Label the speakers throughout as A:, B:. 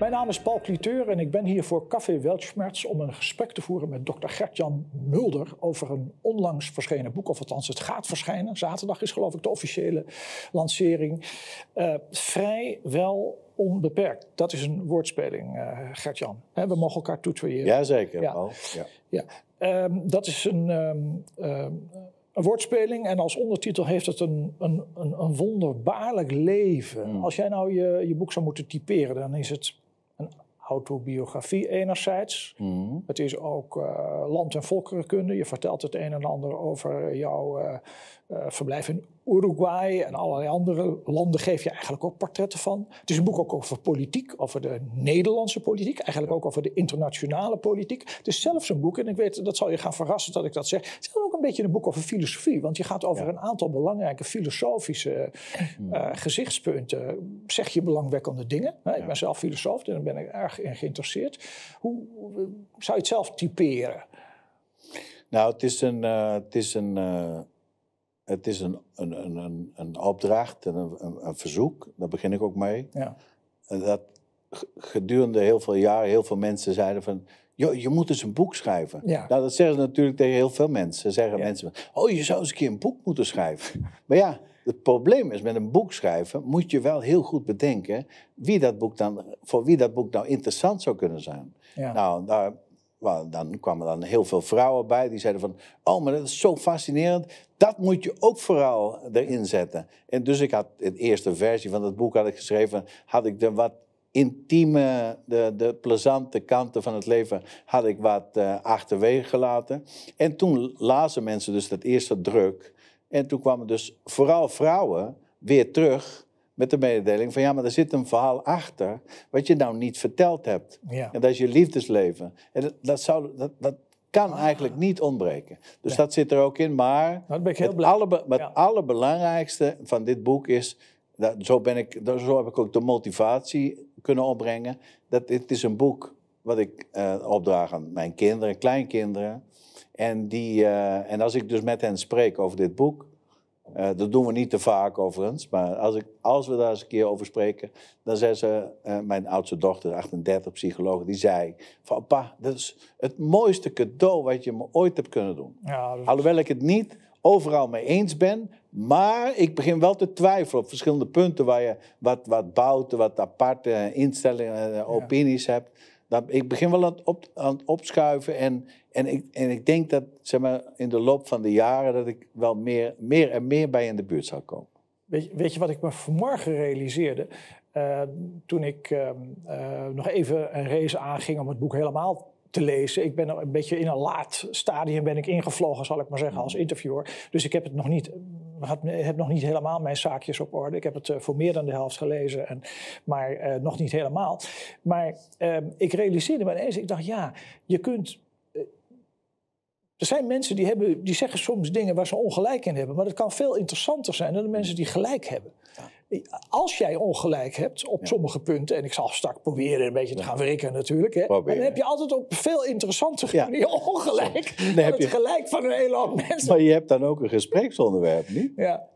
A: Mijn naam is Paul Cliteur en ik ben hier voor Café Weltschmerz om een gesprek te voeren met dokter Gertjan Mulder over een onlangs verschenen boek, of althans het gaat verschijnen. Zaterdag is geloof ik de officiële lancering. Uh, vrij wel onbeperkt. Dat is een woordspeling, uh, Gertjan. We mogen elkaar toetweeren.
B: Jazeker, ja. Paul.
A: Ja. ja. Um, dat is een... Um, um, een woordspeling en als ondertitel heeft het een, een, een, een wonderbaarlijk leven. Mm. Als jij nou je, je boek zou moeten typeren, dan is het autobiografie enerzijds. Mm. Het is ook uh, land- en volkerenkunde. Je vertelt het een en ander over jouw uh, uh, verblijf in Uruguay en allerlei andere landen geef je eigenlijk ook portretten van. Het is een boek ook over politiek, over de Nederlandse politiek, eigenlijk ook over de internationale politiek. Het is zelfs een boek, en ik weet, dat zal je gaan verrassen dat ik dat zeg. Het is ook een beetje een boek over filosofie, want je gaat over ja. een aantal belangrijke filosofische uh, gezichtspunten. Zeg je belangwekkende dingen. Ik ben zelf filosoof, en daar ben ik erg in geïnteresseerd. Hoe, zou je het zelf typeren?
B: Nou, het is een. Uh, het is een uh het is een, een, een, een opdracht en een, een, een, verzoek, daar begin ik ook mee. Ja. Dat gedurende heel veel jaren heel veel mensen zeiden van... Joh, je moet eens een boek schrijven. Ja. Nou, dat zeggen ze natuurlijk tegen heel veel mensen. Zeggen ja. mensen, oh, je zou eens een keer een boek moeten schrijven. maar ja, het probleem is met een boek schrijven... moet je wel heel goed bedenken... Wie dat boek dan, voor wie dat boek nou interessant zou kunnen zijn. Ja. Nou, daar dan kwamen dan heel veel vrouwen bij die zeiden van, oh, maar dat is zo fascinerend, dat moet je ook vooral erin zetten. En dus ik had de eerste versie van het boek had ik geschreven, had ik de wat intieme, de, de plezante kanten van het leven, had ik wat uh, achterwege gelaten. En toen lazen mensen dus dat eerste druk. En toen kwamen dus vooral vrouwen weer terug met de mededeling van ja, maar er zit een verhaal achter wat je nou niet verteld hebt. Ja. En dat is je liefdesleven. En dat, dat, zou, dat, dat kan ah. eigenlijk niet ontbreken. Dus dat zit er ook in. Maar
A: nou, ben ik heel
B: het, alle, het ja. allerbelangrijkste van dit boek is, dat, zo, ben ik, zo heb ik ook de motivatie kunnen opbrengen, dat dit is een boek wat ik uh, opdraag aan mijn kinderen, kleinkinderen. En, die, uh, en als ik dus met hen spreek over dit boek, uh, dat doen we niet te vaak overigens, maar als, ik, als we daar eens een keer over spreken, dan zei ze, uh, mijn oudste dochter, 38, psycholoog, die zei van pa, dat is het mooiste cadeau wat je me ooit hebt kunnen doen. Ja, is... Alhoewel ik het niet overal mee eens ben, maar ik begin wel te twijfelen op verschillende punten waar je wat, wat bouwt, wat aparte instellingen, ja. opinies hebt. Dan, ik begin wel aan het, op, aan het opschuiven en, en, ik, en ik denk dat zeg maar, in de loop van de jaren dat ik wel meer, meer en meer bij in de buurt zou komen.
A: Weet je, weet je wat ik me vanmorgen realiseerde? Uh, toen ik uh, uh, nog even een race aanging om het boek helemaal te lezen. Ik ben een beetje in een laat stadium ben ik ingevlogen, zal ik maar zeggen, als interviewer. Dus ik heb het nog niet, heb nog niet helemaal mijn zaakjes op orde. Ik heb het uh, voor meer dan de helft gelezen, en, maar nog niet helemaal. Maar uh, ik realiseerde me ineens, ik dacht, ja, je kunt er zijn mensen die, hebben, die zeggen soms dingen waar ze ongelijk in hebben. Maar het kan veel interessanter zijn dan de mensen die gelijk hebben. Ja. Als jij ongelijk hebt op ja. sommige punten, en ik zal straks proberen een beetje te gaan wrikken natuurlijk, hè, dan heb je altijd op veel interessantere ja. manier ongelijk dan, dan heb je... het gelijk van een hele hoop mensen.
B: Maar je hebt dan ook een gespreksonderwerp, niet? Ja.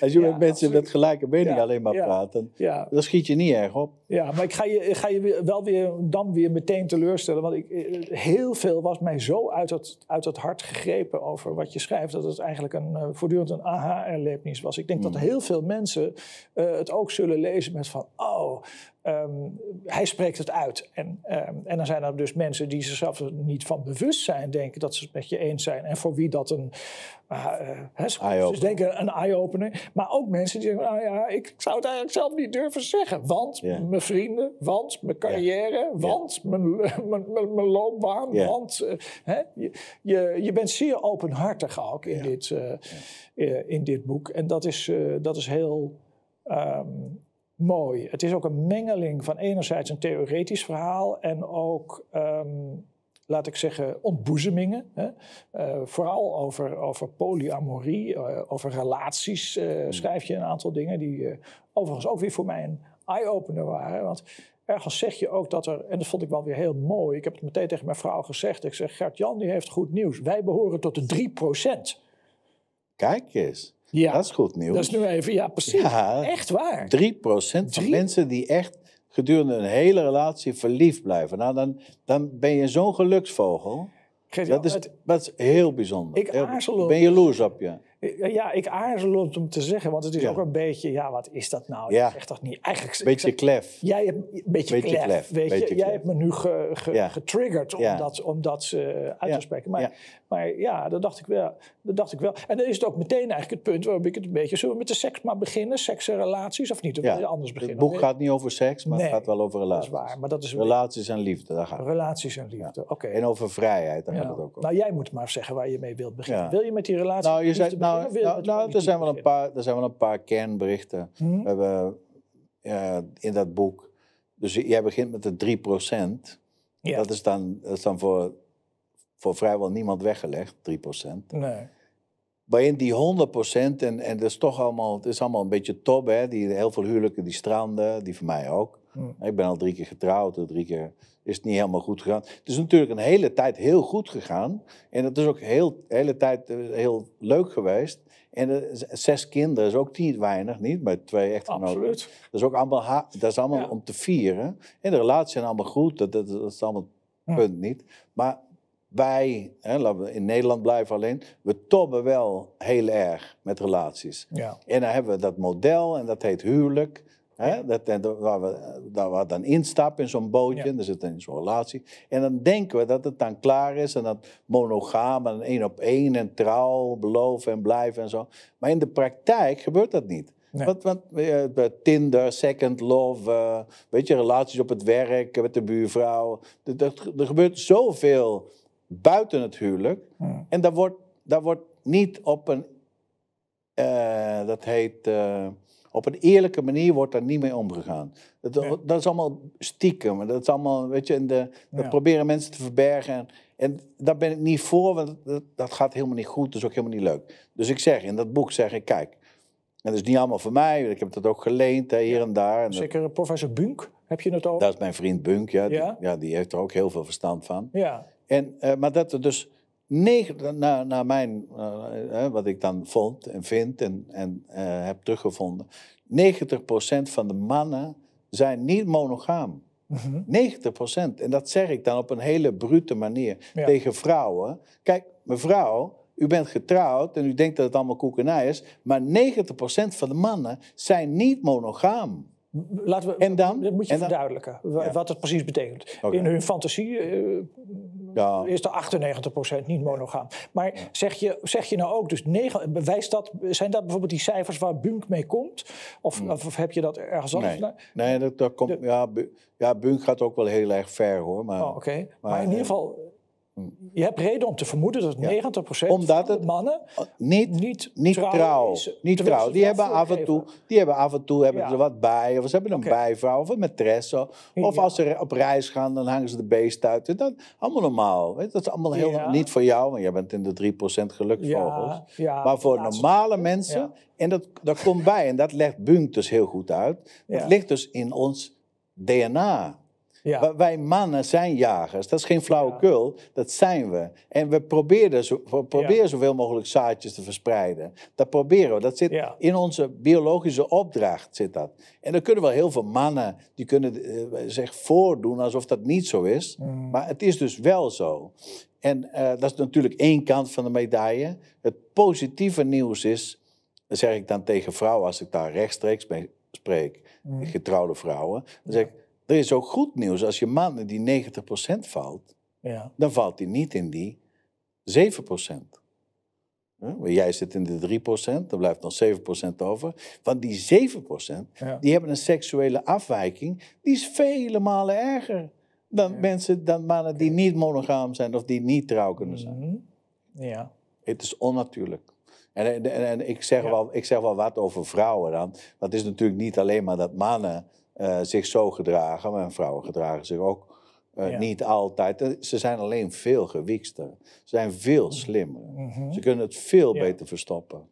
B: Als je met mensen absoluut. met gelijke mening alleen maar praat, dan, dan schiet je niet erg op.
A: Ja, maar ik ga je, ga je wel weer, dan weer meteen teleurstellen. Want ik, heel veel was mij zo uit het, uit het hart gegrepen over wat je schrijft, dat het eigenlijk een, uh, voortdurend een aha-erlevenis was. Ik denk hmm. dat heel veel mensen uh, het ook zullen lezen met van, oh, um, hij spreekt het uit. En, um, en dan zijn er dus mensen die zichzelf er niet van bewust zijn, denken dat ze het met je eens zijn. En voor wie dat een, uh, dus denken een eye-opener. Maar ook mensen die zeggen, nou ja, ik zou het eigenlijk zelf niet durven zeggen. Want yeah. mijn vrienden, want mijn carrière, yeah. want yeah. Mijn, mijn, mijn, mijn, loopbaan, want uh, hè, je, je, je, bent zeer openhartig ook in, dit, uh, in dit boek. En dat is, dat is heel um, mooi. Het is ook een mengeling van enerzijds een theoretisch verhaal en ook, um, laat ik zeggen, ontboezemingen. Hè? Uh, vooral over, over polyamorie, uh, over relaties uh, schrijf je een aantal dingen die overigens ook weer voor mij een eye-opener waren. Want ergens zeg je ook dat er, en dat vond ik wel weer heel mooi, ik heb het meteen tegen mijn vrouw gezegd, ik zeg Gert-Jan die heeft goed nieuws, wij behoren tot de 3%.
B: Kijk eens. Ja, dat is goed nieuws.
A: Dat is nu even, ja, precies. Ja, echt waar.
B: 3% van mensen die echt gedurende een hele relatie verliefd blijven. Nou, dan, dan ben je zo'n geluksvogel. Dat is, dat is heel bijzonder.
A: Ik aarzel
B: ben jaloers op je.
A: Ja, ik aarzel om te zeggen, want het is ook een beetje, ja, wat is dat nou?
B: Ja.
A: Echt toch niet. Eigenlijk,
B: beetje
A: zeg,
B: klef.
A: Jij hebt een beetje,
B: beetje
A: klef,
B: klef,
A: weet
B: beetje
A: je.
B: klef.
A: Jij hebt me nu ge, ge,
B: Ja.
A: getriggerd om
B: Ja.
A: dat, om dat eh, uit
B: Ja.
A: te spreken. Maar
B: Ja.
A: maar ja, dat dacht, ik wel, dat dacht ik wel. En dan is het ook meteen eigenlijk het punt waarop ik het een beetje... Zullen we met de seks maar beginnen? Seks en relaties of niet? Of je anders
B: Het
A: beginnen?
B: boek gaat niet over seks, maar
A: Nee,
B: het gaat wel over
A: Dat
B: relaties.
A: is waar, maar dat is
B: Relaties en liefde, daar gaat het.
A: relaties en liefde. Oké.
B: En over vrijheid, daar
A: Ja.
B: gaat het ook over.
A: Nou, jij moet maar zeggen waar je mee wilt beginnen.
B: Ja.
A: Wil je met die relatie
B: Nou, je zei, nou, nou, nou, er, zijn wel een paar, er zijn wel een paar kernberichten.
A: Hm?
B: We hebben in dat boek. Dus jij begint met de 3%.
A: Ja.
B: Dat is dan, dat is dan voor, voor vrijwel niemand weggelegd, 3%.
A: Nee.
B: Waarin die 100%, en, en dat is toch allemaal, het is allemaal een beetje top, hè? Die, heel veel huwelijken die stranden, die voor mij ook.
A: Hm.
B: Ik ben al drie keer getrouwd, en drie keer is het niet helemaal goed gegaan. Het is natuurlijk een hele tijd heel goed gegaan. En het is ook heel, de hele tijd eh, heel leuk geweest. En eh, zes kinderen is ook niet weinig, niet? Bij twee echtgenoten.
A: Absoluut.
B: Dat is ook allemaal, dat is allemaal
A: Ja.
B: om te vieren. En de relaties zijn allemaal goed, dat, dat, dat is allemaal punt niet. Maar wij, hè, laten we in Nederland blijven alleen, we tobben wel heel erg met relaties.
A: Ja.
B: En dan hebben we dat model en dat heet huwelijk. Hè? Dat, dat- waar, we, waar we dan instappen in zo'n bootje,
A: Ja.
B: en dan zit in zo'n relatie. En dan denken we dat het dan klaar is en dat monogaam en één op één en trouw, beloven en blijven en zo. Maar in de praktijk gebeurt dat niet.
A: Nee.
B: Want, want eh, Tinder, Second Love, eh, weet je, relaties op het werk, eh, met de buurvrouw. Er, gebeurt zoveel buiten het huwelijk. En daar wordt, daar wordt niet op een, dat heet, op een eerlijke manier wordt daar niet mee omgegaan. Dat, dat is allemaal stiekem. Dat is allemaal, weet je, in de, dat
A: Ja.
B: proberen mensen te verbergen. En, en daar ben ik niet voor, want dat, dat gaat helemaal niet goed. Dat is ook helemaal niet leuk. Dus ik zeg, in dat boek zeg ik, kijk, en dat is niet allemaal voor mij. Ik heb dat ook geleend, hè, hier en daar. En
A: Zeker eh, professor Bunk, heb je het over?
B: dat is mijn vriend Bunk, ja,
A: Ja?
B: Die, ja, die heeft er ook heel veel verstand van.
A: Ja.
B: En, eh, maar dat er dus, negen, naar, naar mijn, eh, wat ik dan vond en vind en, en eh, heb teruggevonden, 90% van de mannen zijn niet monogaam.
A: Mhm.
B: 90%. En dat zeg ik dan op een hele brute manier
A: Ja.
B: tegen vrouwen. Kijk, mevrouw, u bent getrouwd en u denkt dat het allemaal koekenij is, maar 90% van de mannen zijn niet monogaam.
A: Laten we,
B: En dan?
A: Dat moet je verduidelijken,
B: Ja.
A: wat het precies betekent. In hun fantasie
B: Ja.
A: is er 98% niet monogaam. Maar zeg, je, zeg je nou ook, dus negen, bewijst dat, zijn dat bijvoorbeeld die cijfers waar Bunk mee komt? Of, of, of heb je dat ergens anders?
B: Nee, nee dat, dat komt, ja, ja, Bunk gaat ook wel heel erg ver hoor. Maar,
A: Oh, maar, in ieder
B: eh,
A: geval, je hebt reden om te vermoeden dat 90%
B: Omdat
A: van de mannen
B: niet,
A: niet,
B: niet
A: trouw,
B: trouw.
A: is,
B: niet trouw. Die hebben, af en toe, die hebben af en toe hebben
A: Ja.
B: ze er wat bij. Of ze hebben een bijvrouw of een maîtresse. Of
A: Ja.
B: als ze op reis gaan, dan hangen ze de beest uit. Dat, allemaal normaal. Weet, dat is allemaal heel, niet voor jou, want jij bent in de 3% geluksvogels. Maar voor
A: laatste-
B: normale mensen, en dat, dat komt bij, en dat legt Bunk dus heel goed uit. Dat ligt dus in ons DNA.
A: Ja.
B: Wij mannen zijn jagers. Dat is geen flauwekul. Dat zijn we. En we proberen, zo, we proberen zoveel mogelijk zaadjes te verspreiden. Dat proberen we. Dat zit in onze biologische opdracht. Zit dat. En dan kunnen wel heel veel mannen die kunnen eh, zich voordoen alsof dat niet zo is.
A: Mm.
B: Maar het is dus wel zo. En eh, dat is natuurlijk één kant van de medaille. Het positieve nieuws is, dat zeg ik dan tegen vrouwen als ik daar rechtstreeks mee spreek,
A: Mm.
B: getrouwde vrouwen. Dan zeg ik, er is ook goed nieuws. Als je man in die 90% valt,
A: Ja.
B: dan valt hij niet in die 7%. Hè? Want Jij zit in de 3%, er blijft nog 7% over. Van die 7%,
A: Ja.
B: die hebben een seksuele afwijking, die is vele malen erger dan mensen, dan mannen die niet monogaam zijn of die niet trouw kunnen zijn.
A: Mhm. Ja.
B: Het is onnatuurlijk. En, en, en- en ik, zeg
A: Ja.
B: wel, ik zeg wel wat over vrouwen dan. Dat is natuurlijk niet alleen maar dat mannen eh, zich zo gedragen, maar vrouwen gedragen zich ook eh,
A: Ja.
B: niet altijd. Eh, Ze zijn alleen veel gewiekster. Ze zijn veel slimmer.
A: Mhm.
B: Ze kunnen het veel
A: Ja.
B: beter verstoppen.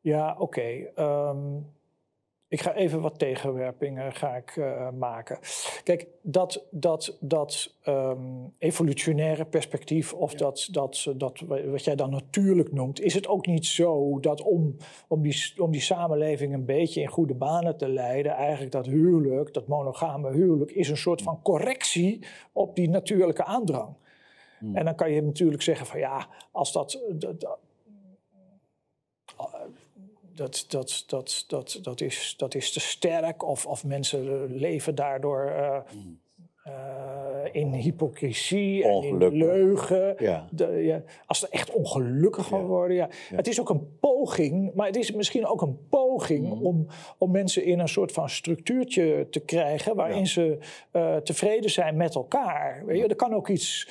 A: Ja, oké. Ehm, ik ga even wat tegenwerpingen ga ik, eh, maken. Kijk, dat, dat, dat ehm, evolutionaire perspectief, of dat, dat, dat wat jij dan natuurlijk noemt, is het ook niet zo dat om, om, die, om die samenleving een beetje in goede banen te leiden, eigenlijk dat huwelijk, dat monogame huwelijk, is een soort van correctie op die natuurlijke aandrang. Hmm. En dan kan je natuurlijk zeggen van ja, als dat, dat dat, dat, dat, dat, dat, is, dat is te sterk of, of mensen leven daardoor uh, uh, in hypocrisie en in leugen. Ja. De, ja, als ze echt ongelukkig gaan worden. Ja. Het is ook een poging, maar het is misschien ook een poging mm. om, om mensen in een soort van structuurtje te krijgen waarin ze uh, tevreden zijn met elkaar. Weet je, er kan ook iets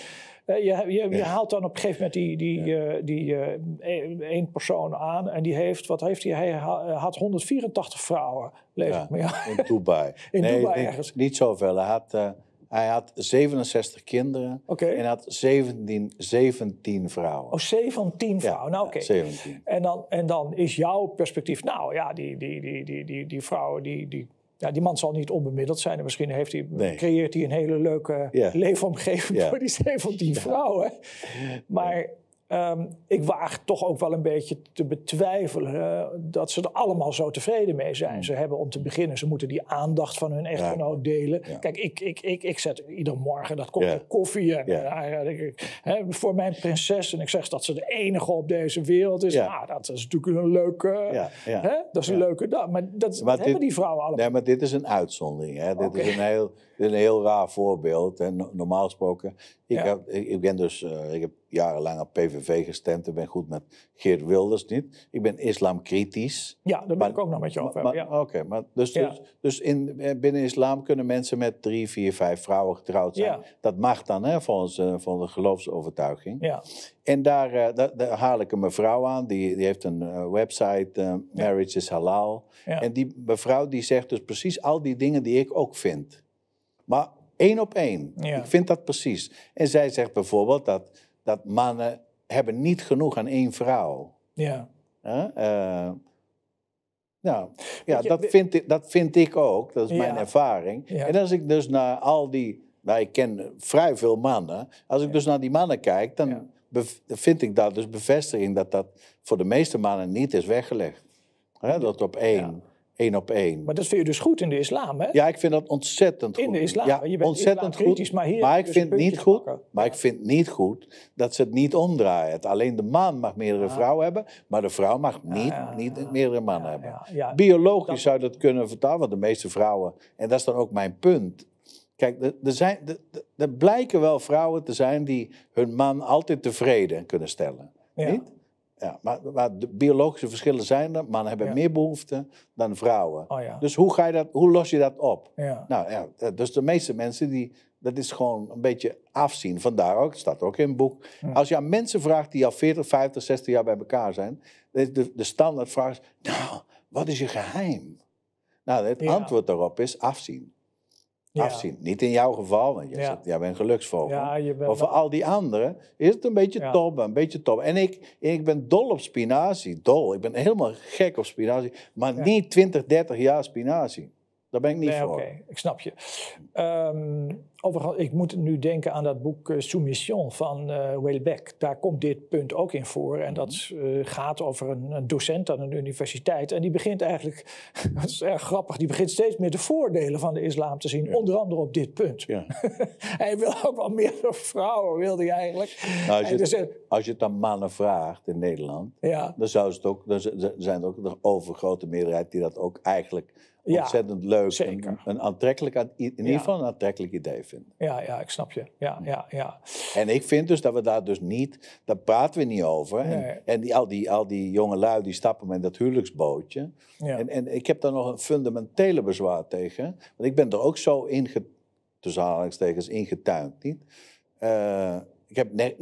A: je, je, je, haalt dan op een gegeven moment die, die, uh, die uh, één persoon aan en die heeft, wat heeft hij? Hij had 184 vrouwen, lees ja, ik me.
B: In Dubai.
A: in nee, Dubai ergens.
B: Niet zoveel. Hij had, uh, hij had 67 kinderen okay. en had 17, 17 vrouwen.
A: Oh, 17 vrouwen. nou, oké. Okay.
B: 17.
A: En, dan, en dan is jouw perspectief, nou ja, die, die, die, die, die, die vrouwen die, die ja, die man zal niet onbemiddeld zijn. En misschien heeft hij, creëert hij een hele leuke leefomgeving voor die 17 vrouwen. Maar Ehm, ik waag toch ook wel een beetje te betwijfelen uh, dat ze er allemaal zo tevreden mee zijn. Hmm. Ze hebben om te beginnen, ze moeten die aandacht van hun echtgenoot delen. Kijk, ik, ik, ik, ik zet ieder morgen dat kopje koffie en, uh, hè, voor mijn prinses. En ik zeg dat ze de enige op deze wereld is. Nou, dat is natuurlijk een leuke, hè, dat is een leuke dag. Maar dat, hebben die vrouwen allemaal.
B: Nee, maar dit is een uitzondering. Hè. Dit is een heel is een heel raar voorbeeld. En normaal gesproken, ik, heb, ik, ben dus, uh, ik heb jarenlang op PVV gestemd. Ik ben goed met Geert Wilders niet. Ik ben islamkritisch.
A: Ja, daar ben ik ook nog met je over.
B: Ja. Oké, maar dus, dus, dus, in, eh, binnen islam kunnen mensen met drie, vier, vijf vrouwen getrouwd zijn. Dat mag dan, hè, volgens, uh, volgens de geloofsovertuiging.
A: Ja.
B: En daar, uh, daar, daar, haal ik een mevrouw aan, die, die heeft een website, Marriage is Halal. En die mevrouw die zegt dus precies al die dingen die ik ook vind. Maar één op één. Ik vind dat precies. En zij zegt bijvoorbeeld dat, dat mannen hebben niet genoeg aan één vrouw.
A: Ja.
B: Uh, nou, ja, dat, vind ik, dat vind ik ook. Dat is mijn ervaring. En als ik dus naar al die... Nou, ik ken vrij veel mannen. Als ik dus naar die mannen kijk, dan vind ik dat dus bevestiging... dat dat voor de meeste mannen niet is weggelegd. dat op één één op één.
A: Maar dat vind je dus goed in de islam, hè?
B: Ja, ik vind dat ontzettend goed.
A: In de islam,
B: ja,
A: je bent ontzettend goed. Maar, hier
B: maar ik dus vind niet goed. Maar ik vind niet goed dat ze het niet omdraaien. Alleen de man mag meerdere ah. vrouwen hebben, maar de vrouw mag niet, niet meerdere mannen hebben. Biologisch zou dat kunnen vertalen, want de meeste vrouwen, en dat is dan ook mijn punt. Kijk, er, zijn, er blijken wel vrouwen te zijn die hun man altijd tevreden kunnen stellen. Niet? Ja, maar, de biologische verschillen zijn er. Mannen hebben meer behoefte dan vrouwen.
A: Oh,
B: dus hoe, ga je dat, hoe los je dat op?
A: Ja.
B: Nou ja, dus de meeste mensen, die, dat is gewoon een beetje afzien. Vandaar ook, het staat ook in het boek. Als je aan mensen vraagt die al 40, 50, 60 jaar bij elkaar zijn. De, de, de standaardvraag is, nou, wat is je geheim? Nou, het antwoord daarop is afzien afzien. Niet in jouw geval, want jij, zegt, jij bent geluksvogel.
A: Ja, je bent
B: maar voor al die anderen is het een beetje top, een beetje top. En ik, ik ben dol op spinazie, dol. Ik ben helemaal gek op spinazie, maar niet 20, 30 jaar spinazie. Daar ben ik niet voor.
A: Oké, ik snap je. Um, Overigens, ik moet nu denken aan dat boek uh, Soumission van uh, eh, Welbeck. Daar komt dit punt ook in voor. En dat uh, gaat over een, een, docent aan een universiteit. En die begint eigenlijk, dat is erg grappig, die begint steeds meer de voordelen van de islam te zien. Onder andere op dit punt.
B: Ja.
A: hij wil ook wel meer vrouwen, wilde hij eigenlijk.
B: Nou, als, je het, als je het aan mannen vraagt in Nederland,
A: ja.
B: dan, zou het ook, dan zijn er ook de overgrote meerderheid die dat ook eigenlijk ontzettend leuk en een aantrekkelijk, in ieder geval een aantrekkelijk idee vinden.
A: Ja, ja, ik snap je. Ja, ja, ja.
B: En ik vind dus dat we daar dus niet, daar praten we niet over. En, en die, al, die, al die jonge lui die stappen met dat huwelijksbootje. En, en ik heb daar nog een fundamentele bezwaar tegen. Want ik ben er ook zo in, tussen aanhalingstekens, ingetuind. Niet? Uh, ik heb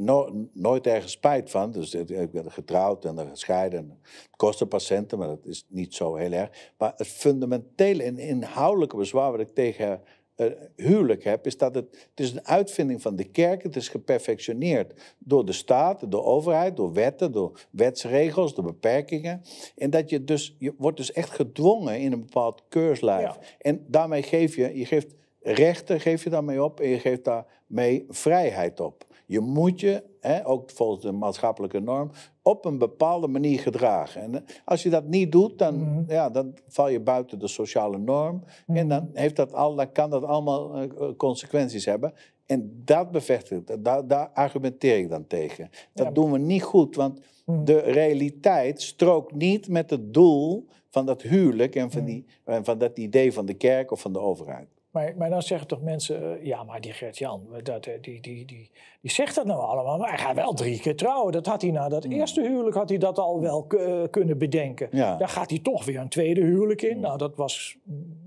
B: nooit ergens spijt van. Dus ik ben getrouwd en gescheiden. Het kost een patiënten, maar dat is niet zo heel erg. Maar het fundamentele en inhoudelijke bezwaar wat ik tegen uh, huwelijk heb, is dat het, het is een uitvinding van de kerk. Het is geperfectioneerd door de staat, door de overheid, door wetten, door wetsregels, door beperkingen. En dat je dus, je wordt dus echt gedwongen in een bepaald keurslijf. En daarmee geef je, je geeft rechten geef je daarmee op en je geeft daarmee vrijheid op. Je moet je, hè, ook volgens de maatschappelijke norm, op een bepaalde manier gedragen. En als je dat niet doet, dan, mhm. ja, dan val je buiten de sociale norm. En mhm. dan, heeft dat al, dan kan dat allemaal uh, consequenties hebben. En dat bevestigt, daar, daar argumenteer ik dan tegen. Dat doen we niet goed, want mhm. de realiteit strookt niet met het doel van dat huwelijk en van, die, van dat idee van de kerk of van de overheid.
A: Maar, maar dan zeggen toch mensen, eh, ja, maar die Gert-Jan, eh, die, die, die, die zegt dat nou allemaal, maar hij gaat wel drie keer trouwen. Dat had hij na dat hmm. eerste huwelijk had hij dat al wel kunnen bedenken. Daar gaat hij toch weer een tweede huwelijk in. Hmm. Nou, dat was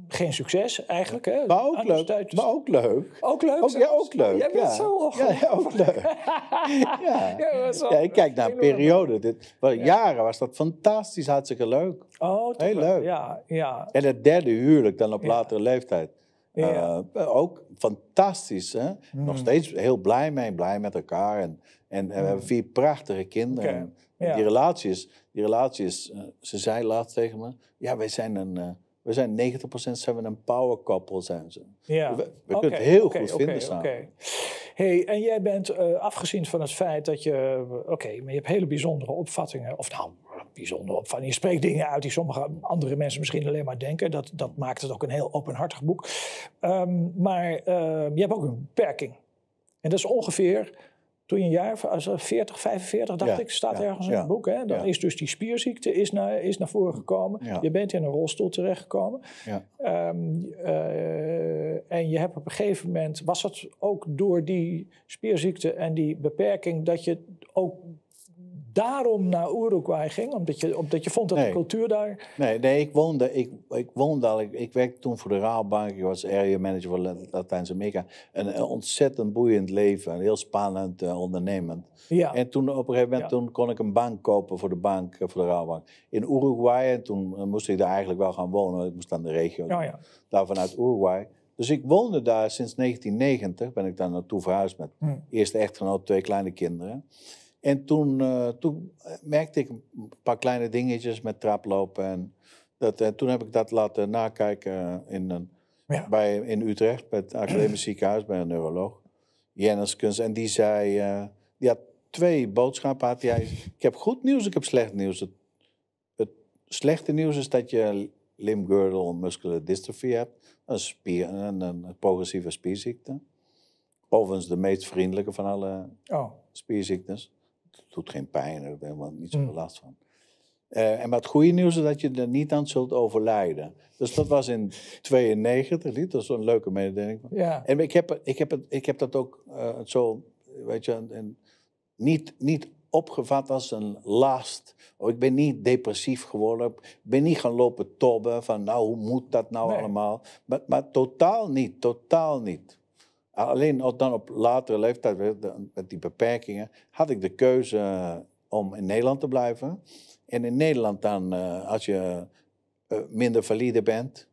A: geen succes eigenlijk. Hè?
B: Maar ook leuk. Maar ook leuk.
A: Ook leuk?
B: Ook, ja, ook leuk.
A: Jij bent ja. zo
B: ja, ja, ook leuk. ja. Ja, ik kijk naar een periode. Dit, Jaren was dat fantastisch, hartstikke leuk.
A: Oh, Heel leuk. Ja, ja.
B: En het derde huwelijk dan op latere leeftijd. Ja. Uh, ook fantastisch. Hè? Nog hmm. steeds heel blij mee, blij met elkaar. En, en, we hebben hmm. vier prachtige kinderen. En, die relatie is, die relatie is uh, ze zei laatst tegen me, ja, wij zijn een... Uh, we zijn 90% zijn we een power couple, zijn ze. Ja. We, we kunnen het heel goed vinden samen.
A: Hey, en jij bent, afgezien van het feit dat je, oké, maar je hebt hele bijzondere opvattingen, of nou, bijzonder opvattingen. Je spreekt dingen uit die sommige andere mensen misschien alleen maar denken. Dat, dat maakt het ook een heel openhartig boek. Um, maar uh, je hebt ook een beperking. En dat is ongeveer toen je een jaar, 40, 45 dacht ik, staat ergens in het boek. Hè? Dan is dus die spierziekte is naar, is naar voren gekomen. Je bent in een rolstoel terechtgekomen. Um, uh, en je hebt op een gegeven moment, was het ook door die spierziekte en die beperking, dat je ook daarom naar Uruguay ging? Omdat je, omdat je vond dat de cultuur daar...
B: Nee, nee ik, woonde, ik, ik woonde al... Ik, ik werkte toen voor de Rabobank. Ik was area manager voor Latijns-Amerika. Een, een, ontzettend boeiend leven. Een heel spannend uh, ondernemend. Ja. En toen op een gegeven moment toen kon ik een bank kopen voor de bank, eh, voor de Rabobank. In Uruguay. En toen eh, moest ik daar eigenlijk wel gaan wonen. Ik moest aan de regio. Oh, ja. Daar vanuit Uruguay. Dus ik woonde daar sinds 1990. Ben ik daar naartoe verhuisd met hm. eerste echtgenoot, twee kleine kinderen. En toen, uh, toen merkte ik een paar kleine dingetjes met traplopen. En, dat, en toen heb ik dat laten nakijken in, een, bij, in Utrecht, bij het Academisch Ziekenhuis, bij een neuroloog. Jenniskens. En die zei, uh, die had twee boodschappen. Had hij, ik heb goed nieuws, ik heb slecht nieuws. Het, het slechte nieuws is dat je limb-girdle muscular dystrophy hebt. Een, spier, een, een, progressieve spierziekte. Overigens de meest vriendelijke van alle oh. spierziektes doet geen pijn, daar heb helemaal niet zoveel mm. last van. Uh, en maar het goede nieuws is dat je er niet aan zult overlijden. Dus dat was in 92, dat is een leuke mededeling. Ja. En ik heb, ik, heb het, ik heb dat ook uh, zo, weet je, en niet, niet opgevat als een last. Of ik ben niet depressief geworden. Ik ben niet gaan lopen tobben van, nou, hoe moet dat nou allemaal? Maar, maar totaal niet, totaal niet. Alleen dan op latere leeftijd, met die beperkingen, had ik de keuze eh, om in Nederland te blijven. En in Nederland dan, eh, als je eh, minder valide bent,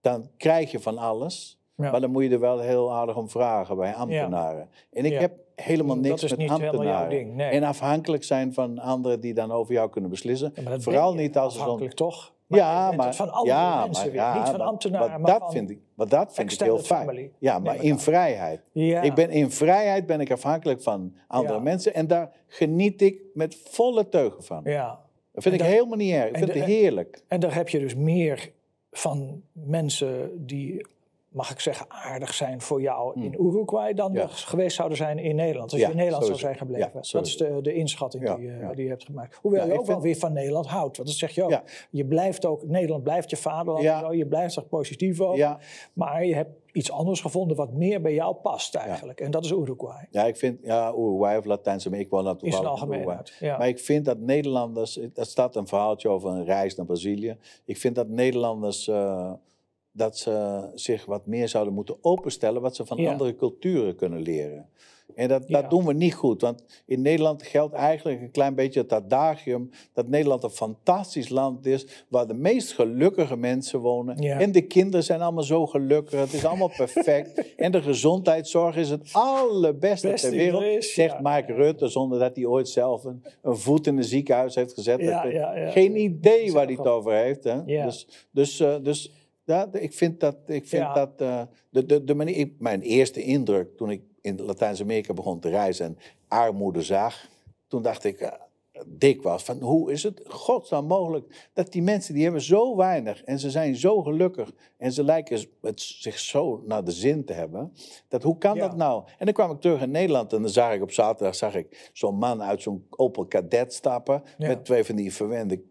B: dan krijg je van alles. Maar dan moet je er wel heel aardig om vragen bij ambtenaren. En ik heb helemaal niks met ambtenaren. Nee. En afhankelijk zijn van anderen die dan over jou kunnen beslissen. Vooral niet als
A: het om... toch?
B: Ja, maar,
A: van andere
B: ja,
A: mensen maar, ja, niet van ambtenaren.
B: Maar, dat vind ik, maar dat vind ik heel fijn. Ja, maar in vrijheid. Ik ben, in vrijheid ben ik afhankelijk van andere mensen en daar geniet ik met volle teugen van. Ja. Dat vind ik helemaal niet erg. Ik vind het heerlijk.
A: En daar heb je dus meer van mensen die mag ik zeggen, aardig zijn voor jou in hmm. Uruguay dan ja. geweest zouden zijn in Nederland. Als je in Nederland zou zijn gebleven. dat is de, de inschatting die, die, je hebt gemaakt. Hoewel je ook wel weer van Nederland houdt. Want dat zeg je ook. Je blijft ook, Nederland blijft je vaderland. Je blijft er positief over. Maar je hebt iets anders gevonden wat meer bij jou past eigenlijk. En dat is Uruguay.
B: Ja, ik vind, ja, Uruguay of Latijns-Amerika, ik woon dat
A: Is een algemeenheid, ja.
B: Maar ik vind dat Nederlanders, er staat een verhaaltje over een reis naar Brazilië. Ik vind dat Nederlanders... Uh, dat ze zich wat meer zouden moeten openstellen wat ze van andere culturen kunnen leren. En dat, dat doen we niet goed, want in Nederland geldt eigenlijk een klein beetje het adagium dat Nederland een fantastisch land is waar de meest gelukkige mensen wonen. En de kinderen zijn allemaal zo gelukkig, het is allemaal perfect. en de gezondheidszorg is het allerbeste ter wereld, zegt Mark Rutte, zonder dat hij ooit zelf een, een voet in een ziekenhuis heeft gezet. Geen idee waar hij het over heeft. Hè? Dus, dus, uh, dus Ja, ik vind dat, ik vind dat de, de, de manier, mijn eerste indruk toen ik in Latijns-Amerika begon te reizen en armoede zag, toen dacht ik, dik was. Van hoe is het godsnaam mogelijk dat die mensen die hebben zo weinig en ze zijn zo gelukkig en ze lijken het zich zo naar de zin te hebben. Dat hoe kan dat nou? En dan kwam ik terug in Nederland en dan zag ik op zaterdag zag ik zo'n man uit zo'n Opel Kadett stappen met twee van die verwende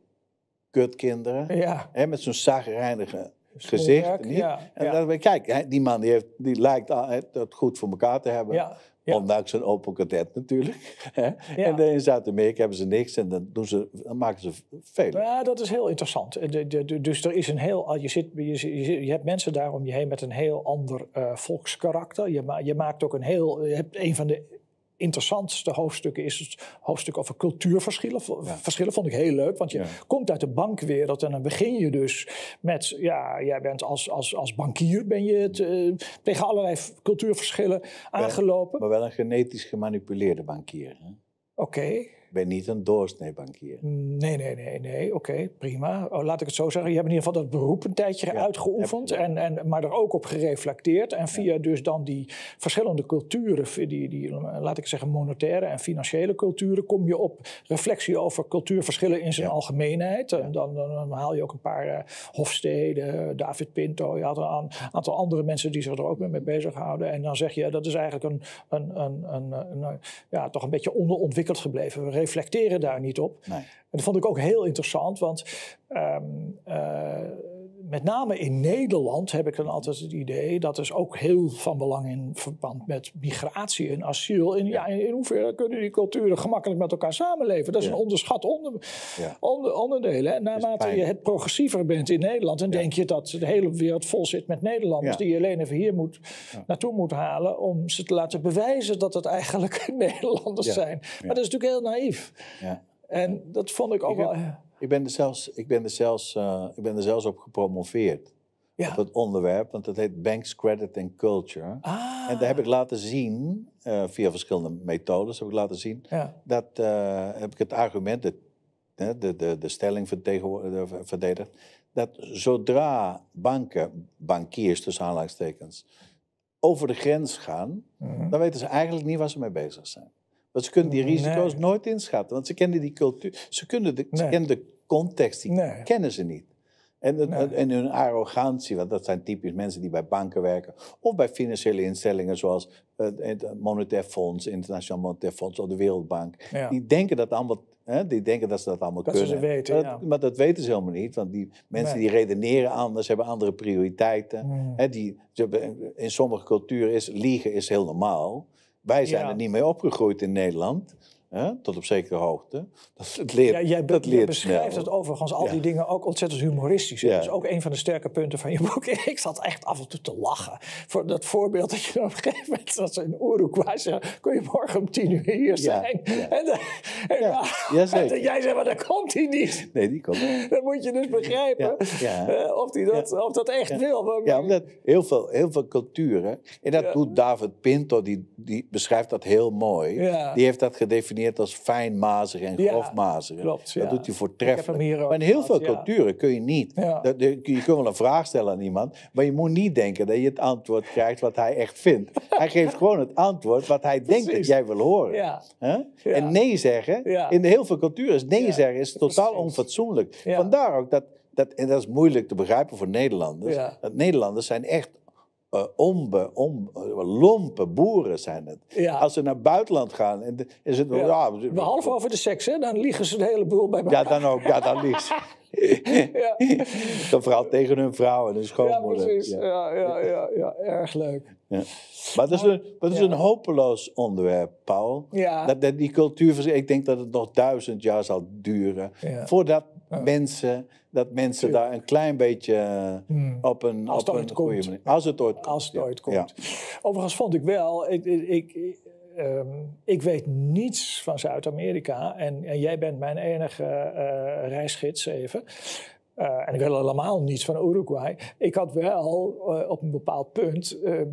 B: kutkinderen. Ja. Hè, met zo'n zagrijnige gezicht. Ja, en dan ik, kijk, die man die, heeft, die lijkt het goed voor elkaar te hebben. Ja. Ondanks een open Cadet natuurlijk. En in Zuid-Amerika hebben ze niks en dan, doen ze, dan maken ze veel.
A: Ja, dat is heel interessant. De, de, dus er is een heel. Je, zit, je, je, hebt mensen daar om je heen met een heel ander uh, volkskarakter. Je, je maakt ook een heel. Je hebt een van de interessantste hoofdstukken is het hoofdstuk over cultuurverschillen. Verschillen vond ik heel leuk, want je komt uit de bankwereld en dan begin je dus met, ja, jij bent als, als, als bankier ben je het, uh, tegen allerlei cultuurverschillen aangelopen.
B: Maar wel een genetisch gemanipuleerde bankier.
A: Oké
B: ben niet een doorsneebankier.
A: Nee, nee, nee, nee. Oké, prima. Oh, laat ik het zo zeggen. Je hebt in ieder geval dat beroep een tijdje uitgeoefend, en, en, maar er ook op gereflecteerd. En via dus dan die verschillende culturen, die, die, laat ik zeggen, monetaire en financiële culturen, kom je op reflectie over cultuurverschillen in zijn algemeenheid. En dan, dan, haal je ook een paar uh, Hofstede, David Pinto, je had een aantal andere mensen die zich er ook mee bezighouden. En dan zeg je, dat is eigenlijk een, een, een, een, een ja, toch een beetje onderontwikkeld gebleven reflecteren daar niet op. Nee. En dat vond ik ook heel interessant, want ehm, eh, met name in Nederland heb ik dan altijd het idee, dat is ook heel van belang in verband met migratie en asiel. In, ja. in, hoeverre kunnen die culturen gemakkelijk met elkaar samenleven? Dat is een onderschat onder, onder, onderdeel. En naarmate je het progressiever bent in Nederland, dan denk je dat de hele wereld vol zit met Nederlanders die je alleen even hier moet, naartoe moet halen om ze te laten bewijzen dat het eigenlijk Nederlanders zijn. Maar dat is natuurlijk heel naïef. En dat vond ik ook wel.
B: Ik ben er zelfs, ik ben er zelfs, uh, ik ben er zelfs op gepromoveerd. Ja. Op het onderwerp, want dat heet Banks Credit and Culture. Ah. En daar heb ik laten zien, uh, via verschillende methodes heb ik laten zien, ja. dat uh, heb ik het argument, de, de, de, de stelling verdedigd, dat zodra banken, bankiers tussen aanhalingstekens, over de grens gaan, mm dan weten ze eigenlijk niet waar ze mee bezig zijn. Want ze kunnen die risico's nooit inschatten. Want ze kennen die cultuur. Ze, kunnen de, ze kennen de context, die kennen ze niet. En, en, hun arrogantie, want dat zijn typisch mensen die bij banken werken. Of bij financiële instellingen zoals het Monetair Fonds, Internationaal Monetair Fonds of de Wereldbank. Die denken dat allemaal. Hè, die denken dat ze dat allemaal
A: dat
B: kunnen.
A: Ze weten,
B: maar, dat, maar, dat, weten ze helemaal niet. Want die mensen die redeneren anders, hebben andere prioriteiten. Hmm. Hè, die, in sommige culturen is liegen is heel normaal. Wij zijn er niet mee opgegroeid in Nederland. Tot op zekere hoogte. Dat, het leert, ja,
A: jij,
B: dat leert
A: beschrijft het overigens, al die dingen ook ontzettend humoristisch. Dat is ook een van de sterke punten van je boek. Ik zat echt af en toe te lachen. Voor dat voorbeeld dat je op een gegeven moment, dat ze in Uruguay zeggen, kun je morgen om tien uur hier zijn? En, dan, en, jij zegt, maar dan komt hij niet.
B: Nee, die komt niet.
A: Dan moet je dus begrijpen uh, of, die dat, of dat echt wil.
B: Ja, omdat heel veel, heel veel culturen, en dat doet David Pinto, die, die beschrijft dat heel mooi. Die heeft dat gedefinieerd als fijnmazig en grofmazig. klopt, dat doet hij voortreffelijk. Maar in heel veel culturen kun je niet. Dat, je kunt wel een vraag stellen aan iemand, maar je moet niet denken dat je het antwoord krijgt wat hij echt vindt. hij geeft gewoon het antwoord wat hij denkt dat jij wil horen. En nee zeggen, in heel veel culturen is nee zeggen is totaal onfatsoenlijk. Vandaar ook dat, dat, en dat is moeilijk te begrijpen voor Nederlanders, dat Nederlanders zijn echt uh, onbe, on, uh, lompe boeren zijn het. Als ze naar het buitenland gaan, en is het... Ja. Ja,
A: Behalve over de seks, hè? dan liegen ze de hele boel bij elkaar.
B: Ja, dan ook. Ja, dan liegen ze. ja. Dan vooral tegen hun vrouw en hun schoonmoeder.
A: Ja, precies. Ja, ja, ja, ja, erg leuk. Ja.
B: Maar dat is, een, dat is een hopeloos onderwerp, Paul. Ja. Dat, dat die cultuur, ik denk dat het nog duizend jaar zal duren... voordat mensen dat mensen daar een klein beetje hmm. op een,
A: als
B: op
A: een goede
B: manier. Als het ooit
A: komt. Als het ooit komt. Overigens vond ik wel, ik, ik, ehm, ik weet niets van Zuid-Amerika en, en, jij bent mijn enige uh, reisgids even. Uh, en ik wil helemaal niets van Uruguay. Ik had wel uh, op een bepaald punt. Ehm,